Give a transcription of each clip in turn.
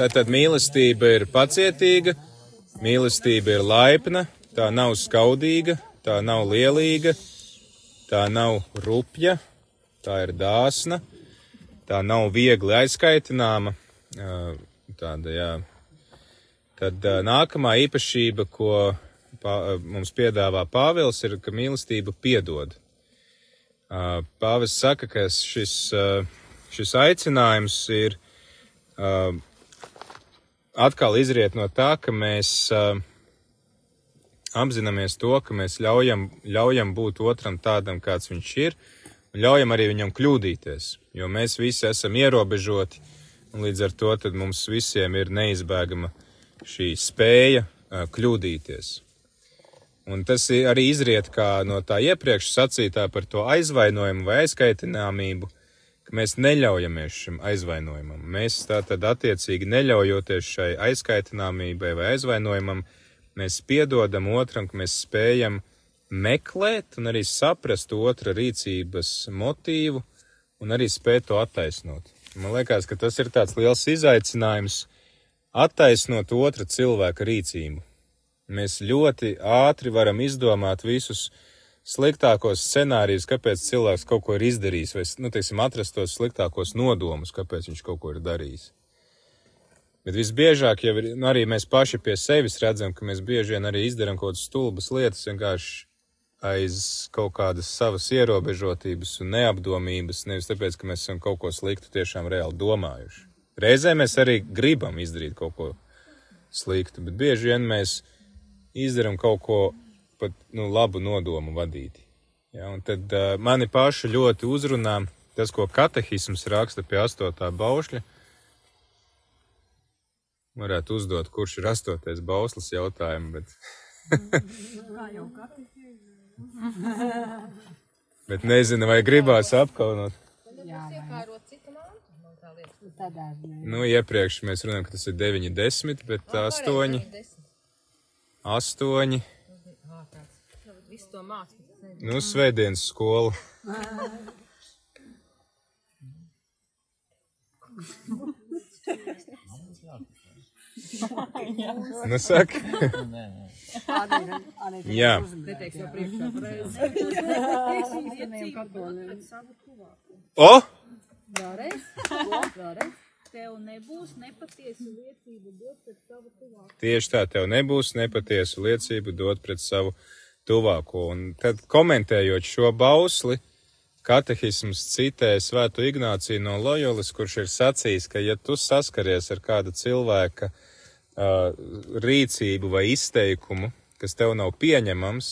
Tātad mīlestība ir pacietīga, mīlestība ir laipna, tā nav skaudīga, tā nav lielīga, tā nav rupja, tā ir dāsna, tā nav viegli aizskaitināma. Tāda, jā. Tad nākamā īpašība, ko mums piedāvā Pāvils, ir, ka mīlestība piedod. Pāvis saka, ka šis, šis aicinājums ir atkal izriet no tā, ka mēs apzināmies to, ka mēs ļaujam, ļaujam būt otram tādam, kāds viņš ir, un ļaujam arī viņam kļūdīties, jo mēs visi esam ierobežoti, un līdz ar to mums visiem ir neizbēgama šī spēja kļūdīties. Un tas arī izriet no tā iepriekš sacītā par to aizvainojumu vai aizkaitināmību, ka mēs neļaujamies šim aizvainojumam. Mēs tātad attiecīgi neļaujoties šai aizkaitināmībai vai aizvainojumam, mēs piedodam otram, ka mēs spējam meklēt un arī saprast otra rīcības motīvu un arī spēt to attaisnot. Man liekas, ka tas ir tāds liels izaicinājums attaisnot otra cilvēka rīcību. Mēs ļoti ātri varam izdomāt visus sliktākos scenārijus, kāpēc cilvēks kaut ko ir izdarījis, vai, nu, teiksim, atrast tos sliktākos nodomus, kāpēc viņš kaut ko ir darījis. Bet visbiežāk jau ir, nu, arī mēs paši pie sevis redzam, ka mēs bieži vien arī izdarām kaut kādas stulbas lietas vienkārši aiz kaut kādas savas ierobežotības un neapdomības, nevis tāpēc, ka mēs esam kaut ko sliktu tiešām reāli domājuši. Reizē mēs arī gribam izdarīt kaut ko sliktu, bet bieži vien mēs izdarām kaut ko pat nu, labu nodomu vadīti. Ja, un tad uh, mani paši ļoti uzrunā tas, ko katehisms raksta pie astotā baušļa. Varētu uzdot, kurš ir astotais bauslis jautājumu, bet. bet nezinu, vai gribās apkaunot. Jā, nu, iepriekš mēs runājam, ka tas ir 9, 10, bet 8. 8. Nu, svētdienas skola. nu, saka. Jā. O! Vēlreiz? Vēlreiz? tev nebūs nepatiesu liecību dot pret savu tuvāko. Tieši tā, tev nebūs nepatiesu liecību dot pret savu tuvāko. Un tad komentējot šo bausli, katehisms citē Svēto Ignāciju no Lojolas, kurš ir sacījis, ka ja tu saskaries ar kāda cilvēka uh, rīcību vai izteikumu, kas tev nav pieņemams,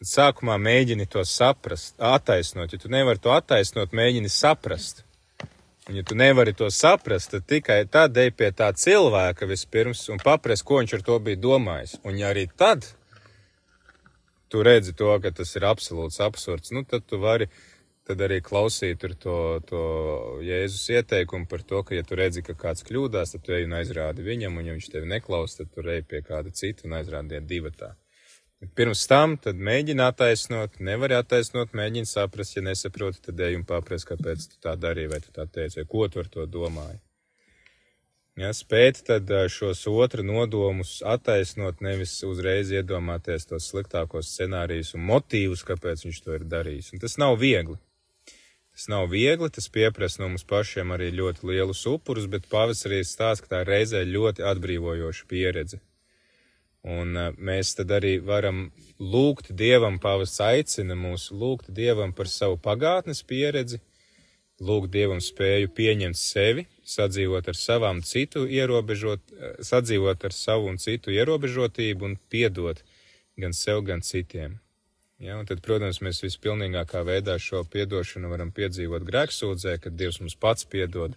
tad sākumā mēģini to saprast, attaisnot. Ja tu nevari to attaisnot, mēģini saprast. Un, ja tu nevari to saprast, tad tikai tad ej pie tā cilvēka vispirms un paprast, ko viņš ar to bija domājis. Un, ja arī tad tu redzi to, ka tas ir absolūts absurds, nu, tad tu vari tad arī klausīt to, to Jēzus ieteikumu par to, ka, ja tu redzi, ka kāds kļūdās, tad tu ej un aizrādi viņam, un ja viņš tevi neklaus, tad tu ej pie kāda cita un aizrādiet divatā. Pirms tam mēģini attaisnot, nevar attaisnot, mēģini saprast, ja nesaproti, tad ej un paprast, kāpēc tu tā darīji, vai tu tā teici, vai ko tu ar to domāji. Ja, spēt tad šos otru nodomus attaisnot, nevis uzreiz iedomāties tos sliktākos scenārijus un motīvus, kāpēc viņš to ir darījis. Un tas nav viegli. Tas nav viegli, tas pieprasa no mums pašiem arī ļoti lielus upurus, bet pavasarī stāsta, ka tā reizē ļoti atbrīvojoša pieredze. Un mēs tad arī varam lūgt Dievam, pavas aicina mūs lūgt Dievam par savu pagātnes pieredzi, lūgt Dievam spēju pieņemt sevi, sadzīvot ar savām citu ierobežot, sadzīvot ar savu un citu ierobežotību un piedot gan sev, gan citiem. Ja, un tad, protams, mēs vispilnīgākā veidā šo piedošanu varam piedzīvot grēksūdzē, kad Dievs mums pats piedod,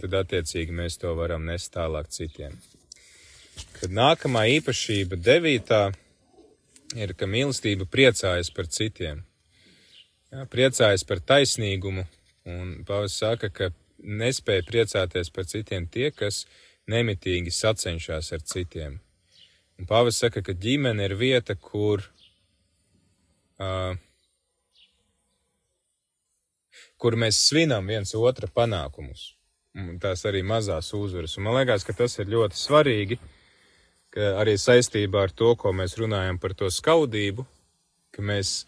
tad attiecīgi mēs to varam nest tālāk citiem. Tad nākamā īpašība, devītā, ir, ka mīlestība priecājas par citiem. Jā, priecājas par taisnīgumu, un Pāvils saka, ka nespēja priecāties par citiem tie, kas nemitīgi sacenšas ar citiem. Un Pāvils saka, ka ģimene ir vieta, kur, uh, kur mēs svinam viens otra panākumus. tās arī mazās uzvaras. Un man liekas, ka tas ir ļoti svarīgi, ka arī saistībā ar to, ko mēs runājam par to skaudību, ka mēs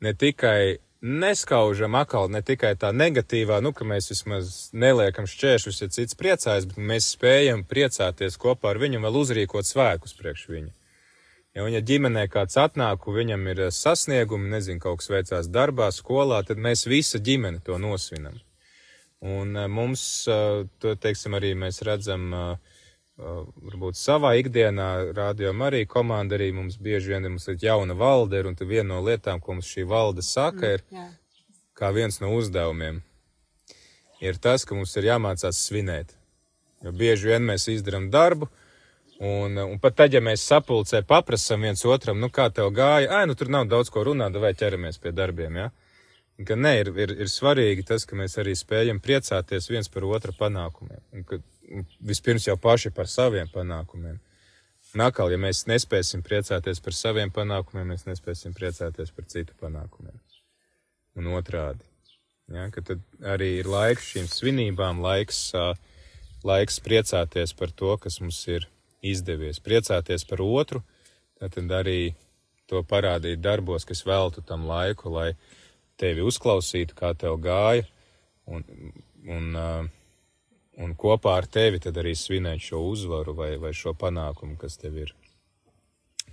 ne tikai neskaužam atkal ne tikai tā negatīvā, nu, ka mēs vismaz neliekam šķēršus, ja cits priecājas, bet mēs spējam priecāties kopā ar viņu un vēl uzrīkot svēkus priekš viņu. Ja viņa ģimenē kāds atnāk, viņam ir sasniegumi, nezinu, kaut kas veicās darbā, skolā, tad mēs visa ģimene to nosvinam. Un eh, mums, eh, to, teiksim, arī mēs redzam, uh, varbūt savā ikdienā, rādījumā arī komanda arī mums bieži vien mums ir jauna valde, un viena no lietām, ko mums šī valde saka, ir mm, kā viens no uzdevumiem, ir tas, ka mums ir jāmācās svinēt. Jo bieži vien mēs izdarām darbu, un, un pat tad, ja mēs sapulcē paprasam viens otram, nu kā tev gāja, ai, nu tur nav daudz ko runāt, vai ķeramies pie darbiem, jā. Ja? Ka nē, ir, ir, ir svarīgi tas, ka mēs arī spējam priecāties viens par otra panākumiem. Un ka vispirms jau paši par saviem panākumiem. Nākal, ja mēs nespēsim priecāties par saviem panākumiem, mēs nespēsim priecāties par citu panākumiem. Un otrādi. Ja, tad arī ir laiks šīm svinībām, laiks, laiks priecāties par to, kas mums ir izdevies. Priecāties par otru, tad arī to parādīt darbos, kas veltu tam laiku, lai tevi uzklausītu, kā tev gāja, un, un uh, un kopā ar tevi tad arī svinēt šo uzvaru vai, vai šo panākumu, kas tev ir.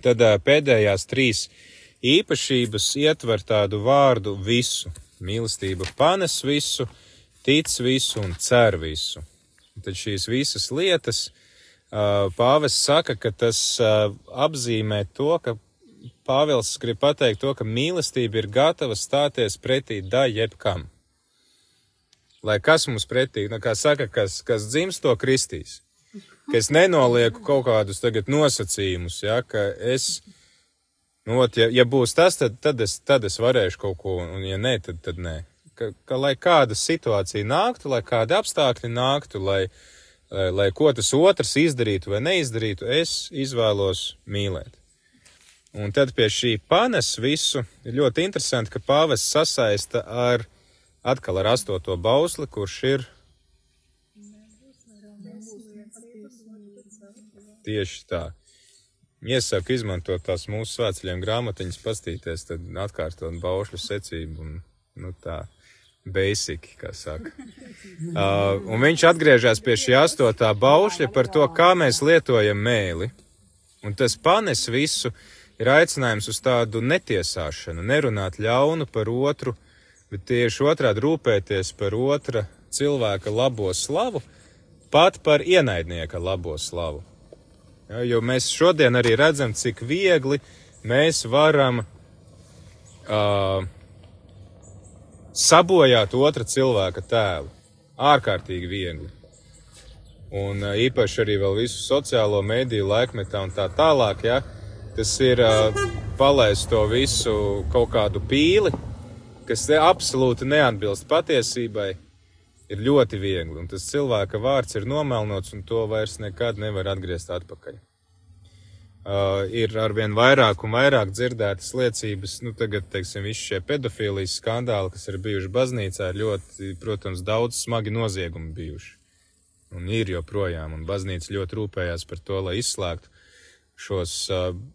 Tad pēdējās trīs īpašības ietver tādu vārdu visu. Mīlestība panes visu, tic visu un cer visu. Tad šīs visas lietas pāvests saka, ka tas apzīmē to, ka Pāvils grib pateikt to, ka mīlestība ir gatava stāties pretī da jebkam lai kas mums pretī, nu, kā saka, kas, kas dzims to kristīs. Ka es nenolieku kaut kādus tagad nosacījumus, ja, ka es, nu, ot, ja, ja būs tas, tad, tad, es, tad es varēšu kaut ko, un ja nē, tad, tad nē. Ka, ka lai kāda situācija nāktu, lai kādi apstākļi nāktu, lai, lai, lai ko tas otrs izdarītu vai neizdarītu, es izvēlos mīlēt. Un tad pie šī panes visu ir ļoti interesanti, ka pāvests sasaista ar atkal ar astoto bausli, kurš ir tieši tā. Iesaku izmantot tās mūsu svētceļiem grāmatiņas, pastīties, tad atkārtot baušļu secību un, nu tā, basic, kā saka. Uh, un viņš atgriežas pie šī astotā baušļa par to, kā mēs lietojam mēli. Un tas panes visu ir aicinājums uz tādu netiesāšanu, nerunāt ļaunu par otru, bet tieši otrādi rūpēties par otra cilvēka labo slavu, pat par ienaidnieka labo slavu. Ja, jo mēs šodien arī redzam, cik viegli mēs varam uh, sabojāt otra cilvēka tēlu. Ārkārtīgi viegli. Un uh, īpaši arī vēl visu sociālo mediju laikmetā un tā tālāk, ja, tas ir uh, palaist to visu kaut kādu pīli, kas absolūti neatbilst patiesībai, ir ļoti viegli. Un tas cilvēka vārds ir nomelnots, un to vairs nekad nevar atgriezt atpakaļ. Uh, ir arvien vairāk un vairāk dzirdētas liecības, nu tagad, teiksim, visi šie pedofīlijas skandāli, kas ir bijuši baznīcā, ir ļoti, protams, daudz smagi noziegumi bijuši. Un ir joprojām, un baznīca ļoti rūpējās par to, lai izslēgtu šos,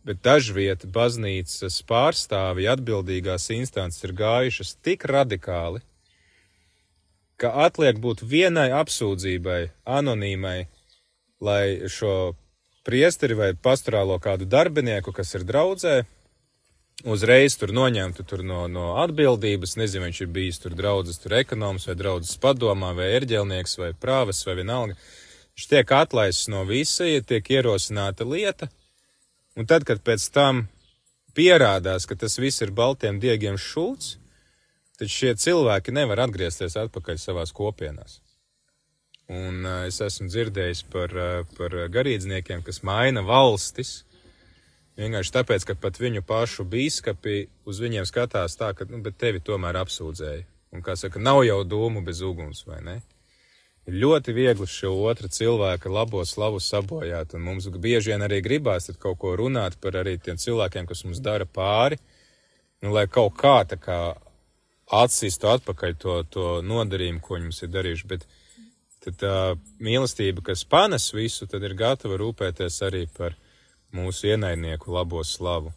bet dažviet baznīcas pārstāvi atbildīgās instances ir gājušas tik radikāli, ka atliek būt vienai apsūdzībai, anonīmai, lai šo priesteri vai pastorālo kādu darbinieku, kas ir draudzē, uzreiz tur noņemtu tur no, no atbildības, nezinu, viņš ir bijis tur draudzes, tur ekonoms vai draudzes padomā vai erģelnieks vai prāves vai vienalga. Viņš tiek atlaists no visa, ja tiek ierosināta lieta, Un tad, kad pēc tam pierādās, ka tas viss ir baltiem diegiem šūts, tad šie cilvēki nevar atgriezties atpakaļ savās kopienās. Un uh, es esmu dzirdējis par, uh, par garīdzniekiem, kas maina valstis, vienkārši tāpēc, ka pat viņu pašu bīskapi uz viņiem skatās tā, ka, nu, tevi tomēr apsūdzēja. Un, kā saka, nav jau dūmu bez uguns, vai ne? Ļoti viegli šo otru cilvēku labo slavu sabojāt, un mums bieži vien arī gribās kaut ko runāt par arī tiem cilvēkiem, kas mums dara pāri, nu, lai kaut kā tā kā atsistu atpakaļ to, to nodarījumu, ko viņi mums ir darījuši, bet tad tā mīlestība, kas panes visu, tad ir gatava rūpēties arī par mūsu ienaidnieku labo slavu.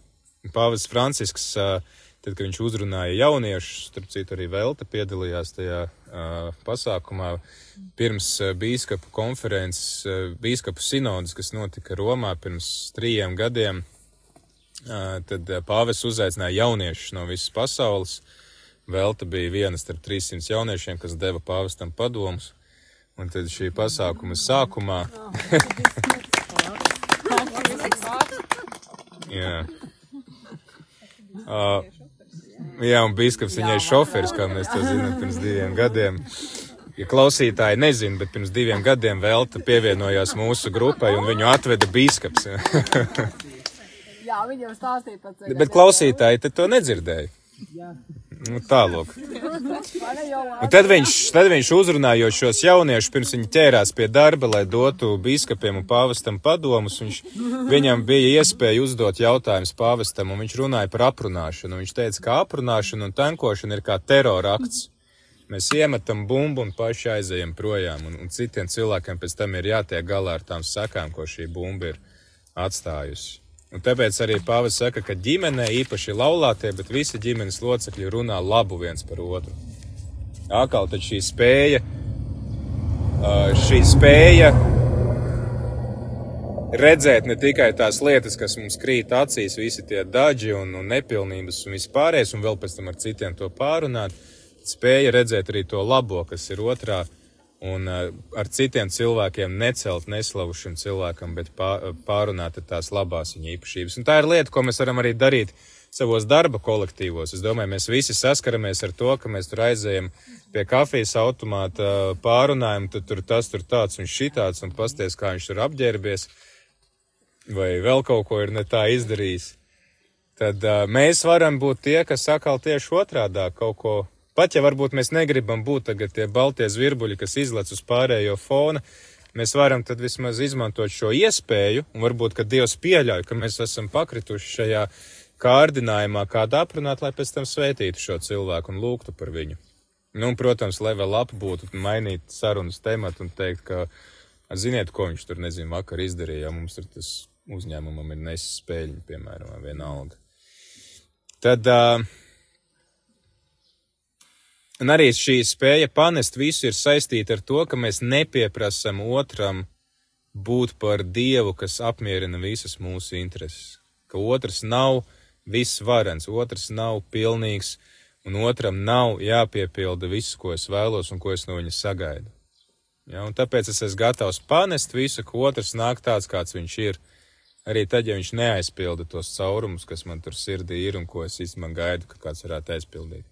Pāvests Francisks, tad, kad viņš uzrunāja jauniešus, starp citu arī Velta piedalījās tajā pasākumā, pirms bīskapu konferences, bīskapu sinodas, kas notika Romā pirms trījiem gadiem, tad pāvests uzaicināja jauniešus no visas pasaules. Velta bija viena starp 300 jauniešiem, kas deva pāvestam padomus. Un tad šī pasākuma sākumā. jā. Uh, jā, un biskups viņai šoferis, kā mēs to zinām pirms diviem gadiem. Ja klausītāji nezina, bet pirms diviem gadiem Velta pievienojās mūsu grupai un viņu atveda biskups. Jā, viņi jau stāstīja par to. Bet klausītāji te to nedzirdēja. Jā. Nu, Tālāk. Tad viņš, tad viņš uzrunājot šos jauniešus, pirms viņi ķērās pie darba, lai dotu biskupiem un pāvestam padomus. Viņš, viņam bija iespēja uzdot jautājumus pāvestam, un viņš runāja par aprunāšanu. Viņš teica, ka aprunāšana un tankošana ir kā terorakts. Mēs iemetam bumbu un paši aizējam projām, un, un citiem cilvēkiem pēc tam ir jātiek galā ar tām sakām, ko šī bumba ir atstājusi. Un tāpēc arī pāvis saka, ka ģimenē īpaši laulātie, bet visi ģimenes locekļi runā labu viens par otru. Atkal tad šī spēja, šī spēja redzēt ne tikai tās lietas, kas mums krīt acīs, visi tie daži un, un nepilnības un vispārējais, un vēl pēc tam ar citiem to pārunāt, spēja redzēt arī to labo, kas ir otrā un uh, ar citiem cilvēkiem necelt neslavu šim cilvēkam, bet pārunāt tās labās viņa īpašības. Un tā ir lieta, ko mēs varam arī darīt savos darba kolektīvos. Es domāju, mēs visi saskaramies ar to, ka mēs tur aizējam pie kafijas automāta, pārunājam, tad tur tas, tur tāds un šitāds, un pasties, kā viņš tur apģērbies, vai vēl kaut ko ir ne tā izdarījis. Tad uh, mēs varam būt tie, kas sakal tieši otrādā kaut ko Pat ja varbūt mēs negribam būt tagad tie baltie zvirbuļi, kas izlec uz pārējo fona, mēs varam tad vismaz izmantot šo iespēju, un varbūt, ka Dievs pieļauj, ka mēs esam pakrituši šajā kārdinājumā, kādā aprunāt, lai pēc tam svētītu šo cilvēku un lūgtu par viņu. Nu, un, protams, lai vēl apbūtu, mainīt sarunas tematu un teikt, ka, ziniet, ko viņš tur, nezinu, vakar izdarīja, ja mums tur tas uzņēmumam ir nesis spēļņi, piemēram, vienalga. Tad, uh, Un arī šī spēja panest visu ir saistīta ar to, ka mēs nepieprasam otram būt par dievu, kas apmierina visas mūsu intereses. Ka otrs nav visvarens, otrs nav pilnīgs, un otram nav jāpiepilda viss, ko es vēlos un ko es no viņa sagaidu. Ja, tāpēc es esmu gatavs panest visu, ka otrs nāk tāds, kāds viņš ir. Arī tad, ja viņš neaizpilda tos caurumus, kas man tur sirdī ir un ko es īstenībā gaidu, ka kāds varētu aizpildīt.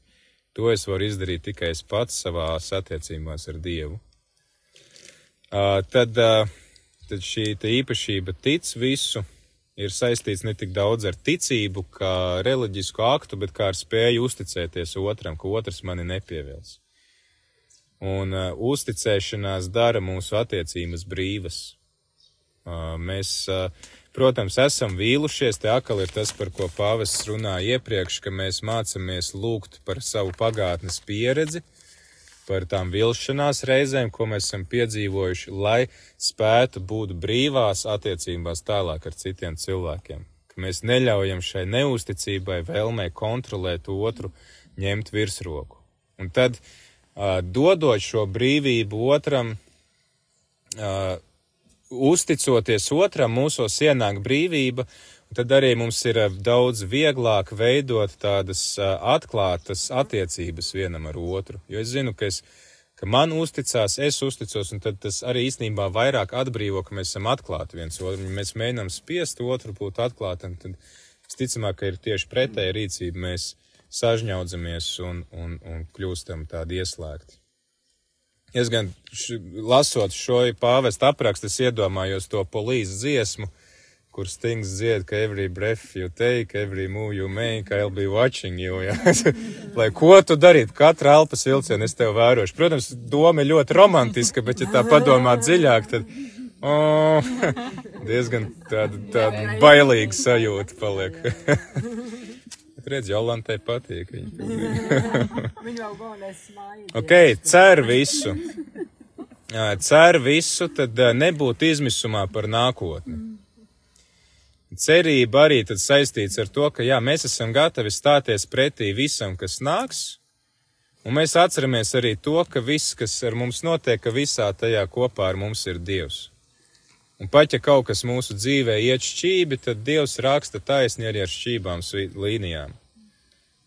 To es varu izdarīt tikai es pats savās attiecībās ar Dievu. Uh, tad, uh, tad šī īpašība tic visu ir saistīts ne tik daudz ar ticību, kā reliģisku aktu, bet kā ar spēju uzticēties otram, ka otrs mani nepievils. Un uh, uzticēšanās dara mūsu attiecības brīvas. Uh, mēs uh, Protams, esam vīlušies, te atkal ir tas, par ko pāvests runāja iepriekš, ka mēs mācāmies lūgt par savu pagātnes pieredzi, par tām vilšanās reizēm, ko mēs esam piedzīvojuši, lai spētu būt brīvās attiecībās tālāk ar citiem cilvēkiem. Ka mēs neļaujam šai neusticībai, vēlmei kontrolēt otru, ņemt virsroku. Un tad, dodot šo brīvību otram, uzticoties otram, mūsos ienāk brīvība, tad arī mums ir eh, daudz vieglāk veidot tādas eh, atklātas attiecības vienam ar otru. Jo es zinu, ka, es, ka man uzticās, es uzticos, un tas arī īstenībā vairāk atbrīvo, ka mēs esam atklāti viens otru. Ja mēs mēģinām spiest otru būt atklātam, tad visticamāk, ka ir tieši pretēja rīcība. Mēs sažņaudzamies un, un, un kļūstam tādi ieslēgti. Es gan š, lasot šo pāvestu aprakstu, es iedomājos to polīzes dziesmu, kur stings dzied, ka every breath you take, every move you make, I'll be watching you. Ja? Lai ko tu darītu, katra elpas vilcienu es tev vērošu. Protams, doma ir ļoti romantiska, bet ja tā padomā dziļāk, tad oh, diezgan tāda, tāda bailīga sajūta paliek. Redz, Jolantai patīk. Viņa vēl galvenais smaidu. Ok, cer visu. cer visu, tad nebūtu izmisumā par nākotni. Cerība arī tad saistīts ar to, ka jā, mēs esam gatavi stāties pretī visam, kas nāks, un mēs atceramies arī to, ka viss, kas ar mums notiek, ka visā tajā kopā ar mums ir Dievs. Un pat ja kaut kas mūsu dzīvē iet šķībi, tad Dievs raksta taisni arī ar šķībām līnijām.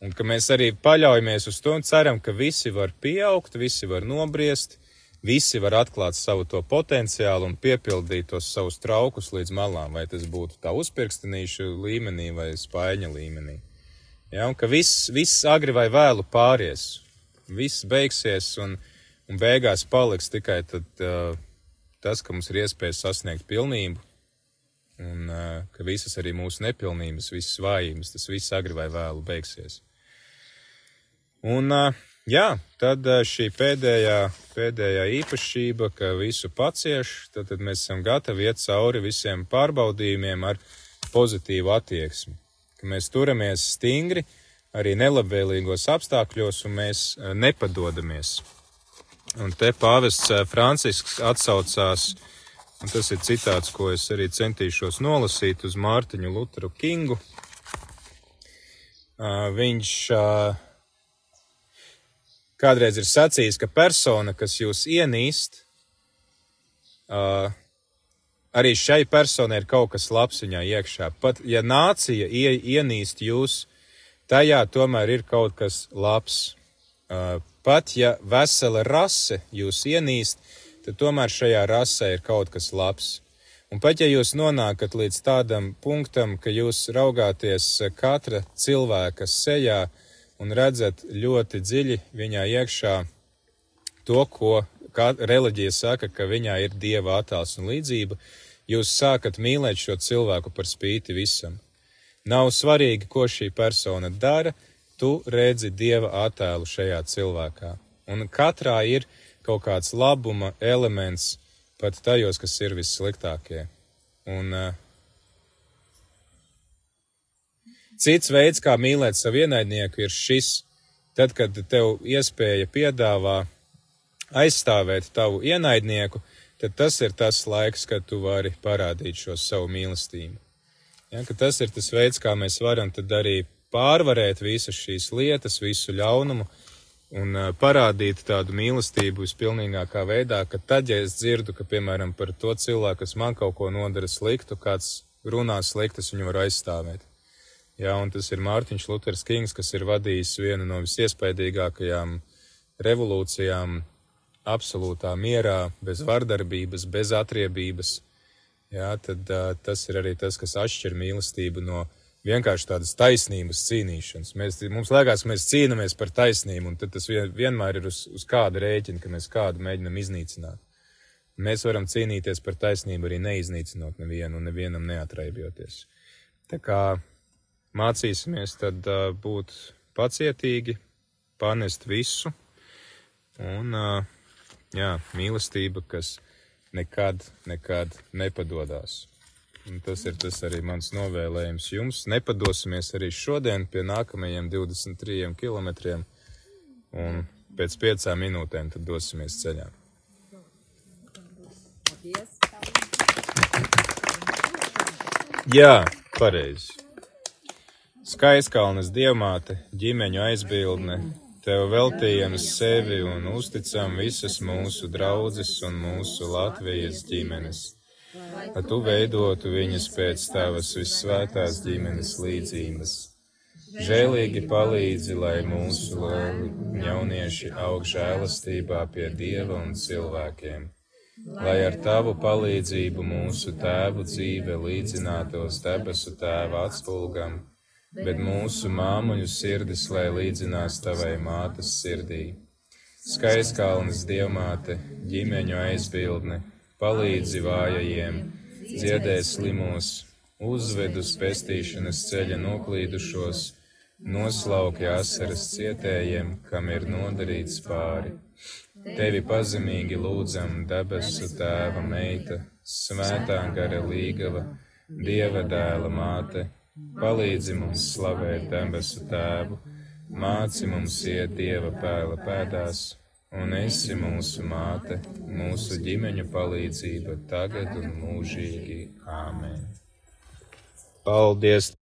Un ka mēs arī paļaujamies uz to un ceram, ka visi var pieaugt, visi var nobriest, visi var atklāt savu to potenciālu un piepildīt tos savus traukus līdz malām, vai tas būtu tā uzpirkstenīšu līmenī vai spaiņa līmenī. Ja, un ka viss, viss agri vai vēlu pāries, viss beigsies un, un beigās paliks tikai tad, uh, tas, ka mums ir iespēja sasniegt pilnību, un uh, ka visas arī mūsu nepilnības, visas vājības, tas viss agri vai vēlu beigsies. Un uh, Jā, tad šī pēdējā, pēdējā īpašība, ka visu pacieš, tad, tad mēs esam gatavi iet cauri visiem pārbaudījumiem ar pozitīvu attieksmi. Ka mēs turamies stingri arī nelabvēlīgos apstākļos un mēs nepadodamies. Un te pāvests Francisks atsaucās, un tas ir citāts, ko es arī centīšos nolasīt uz Mārtiņu Luteru Kingu. Viņš kādreiz ir sacījis, ka persona, kas jūs ienīst, arī šai personai ir kaut kas labs viņā iekšā. Pat ja nācija ie, ienīst jūs, tajā tomēr ir kaut kas labs. Pat ja vesela rase jūs ienīst, tad tomēr šajā rasē ir kaut kas labs. Un pat ja jūs nonākat līdz tādam punktam, ka jūs raugāties katra cilvēka sejā, un redzat ļoti dziļi viņā iekšā to, ko reliģija saka, ka viņā ir dieva attēls un līdzība, jūs sākat mīlēt šo cilvēku par spīti visam. Nav svarīgi, ko šī persona dara, tu redzi dieva attēlu šajā cilvēkā. Un katrā ir kaut kāds labuma elements pat tajos, kas ir vissliktākie. Un uh, Cits veids, kā mīlēt savu ienaidnieku, ir šis, tad, kad tev iespēja piedāvā aizstāvēt tavu ienaidnieku, tad tas ir tas laiks, kad tu vari parādīt šo savu mīlestību. Ja, tas ir tas veids, kā mēs varam arī pārvarēt visas šīs lietas, visu ļaunumu un parādīt tādu mīlestību vispilnīgākā veidā, ka tad, ja es dzirdu, ka, piemēram, par to cilvēku, kas man kaut ko nodara sliktu, kāds runā sliktas, viņu var aizstāvēt. Jā, un tas ir Mārtiņš Luters Kings, kas ir vadījis vienu no visiespaidīgākajām revolūcijām absolūtā mierā, bez vardarbības, bez atriebības. Jā, tad uh, tas ir arī tas, kas atšķir mīlestību no vienkārši tādas taisnības cīnīšanas. Mēs, mums liekas, ka mēs cīnāmies par taisnību, un tas vien, vienmēr ir uz, uz kāda rēķina, ka mēs kādu mēģinam iznīcināt. Mēs varam cīnīties par taisnību arī neiznīcinot nevienu un nevienam neatraibjoties. Tā kā mācīsimies tad uh, būt pacietīgi, panest visu, un uh, jā, mīlestība, kas nekad, nekad nepadodās. Un tas ir tas arī mans novēlējums jums. Nepadosimies arī šodien pie nākamajiem 23 kilometriem, un pēc piecām minūtēm tad dosimies ceļā. Jā, pareizi. Skaiskalnes diamāte, ģimeņu aizbildne, tev veltījam sevi un uzticam visas mūsu draudzes un mūsu Latvijas ģimenes, lai tu veidotu viņas pēc tavas vissvētās ģimenes līdzības. Žēlīgi palīdzi, lai mūsu jaunieši aug žēlastībā pie Dieva un cilvēkiem, lai ar tavu palīdzību mūsu tēvu dzīve līdzinātos debesu tēva atspulgam bet mūsu māmuņu sirdis, lai līdzinās tavai mātes sirdī. Skaiskalnes dievmāte, ģimeņu aizbildne, palīdzi vājajiem, dziedē slimos, uzved uz pestīšanas ceļa noklīdušos, noslauki asaras cietējiem, kam ir nodarīts pāri. Tevi pazemīgi lūdzam, debesu tēva meita, svētā gara līgava, dieva dēla māte Palīdzi mums slavēt debesu tēvu, māci mums iet dieva pēla pēdās un esi mūsu māte, mūsu ģimeņu palīdzība tagad un mūžīgi. Āmen! Paldies!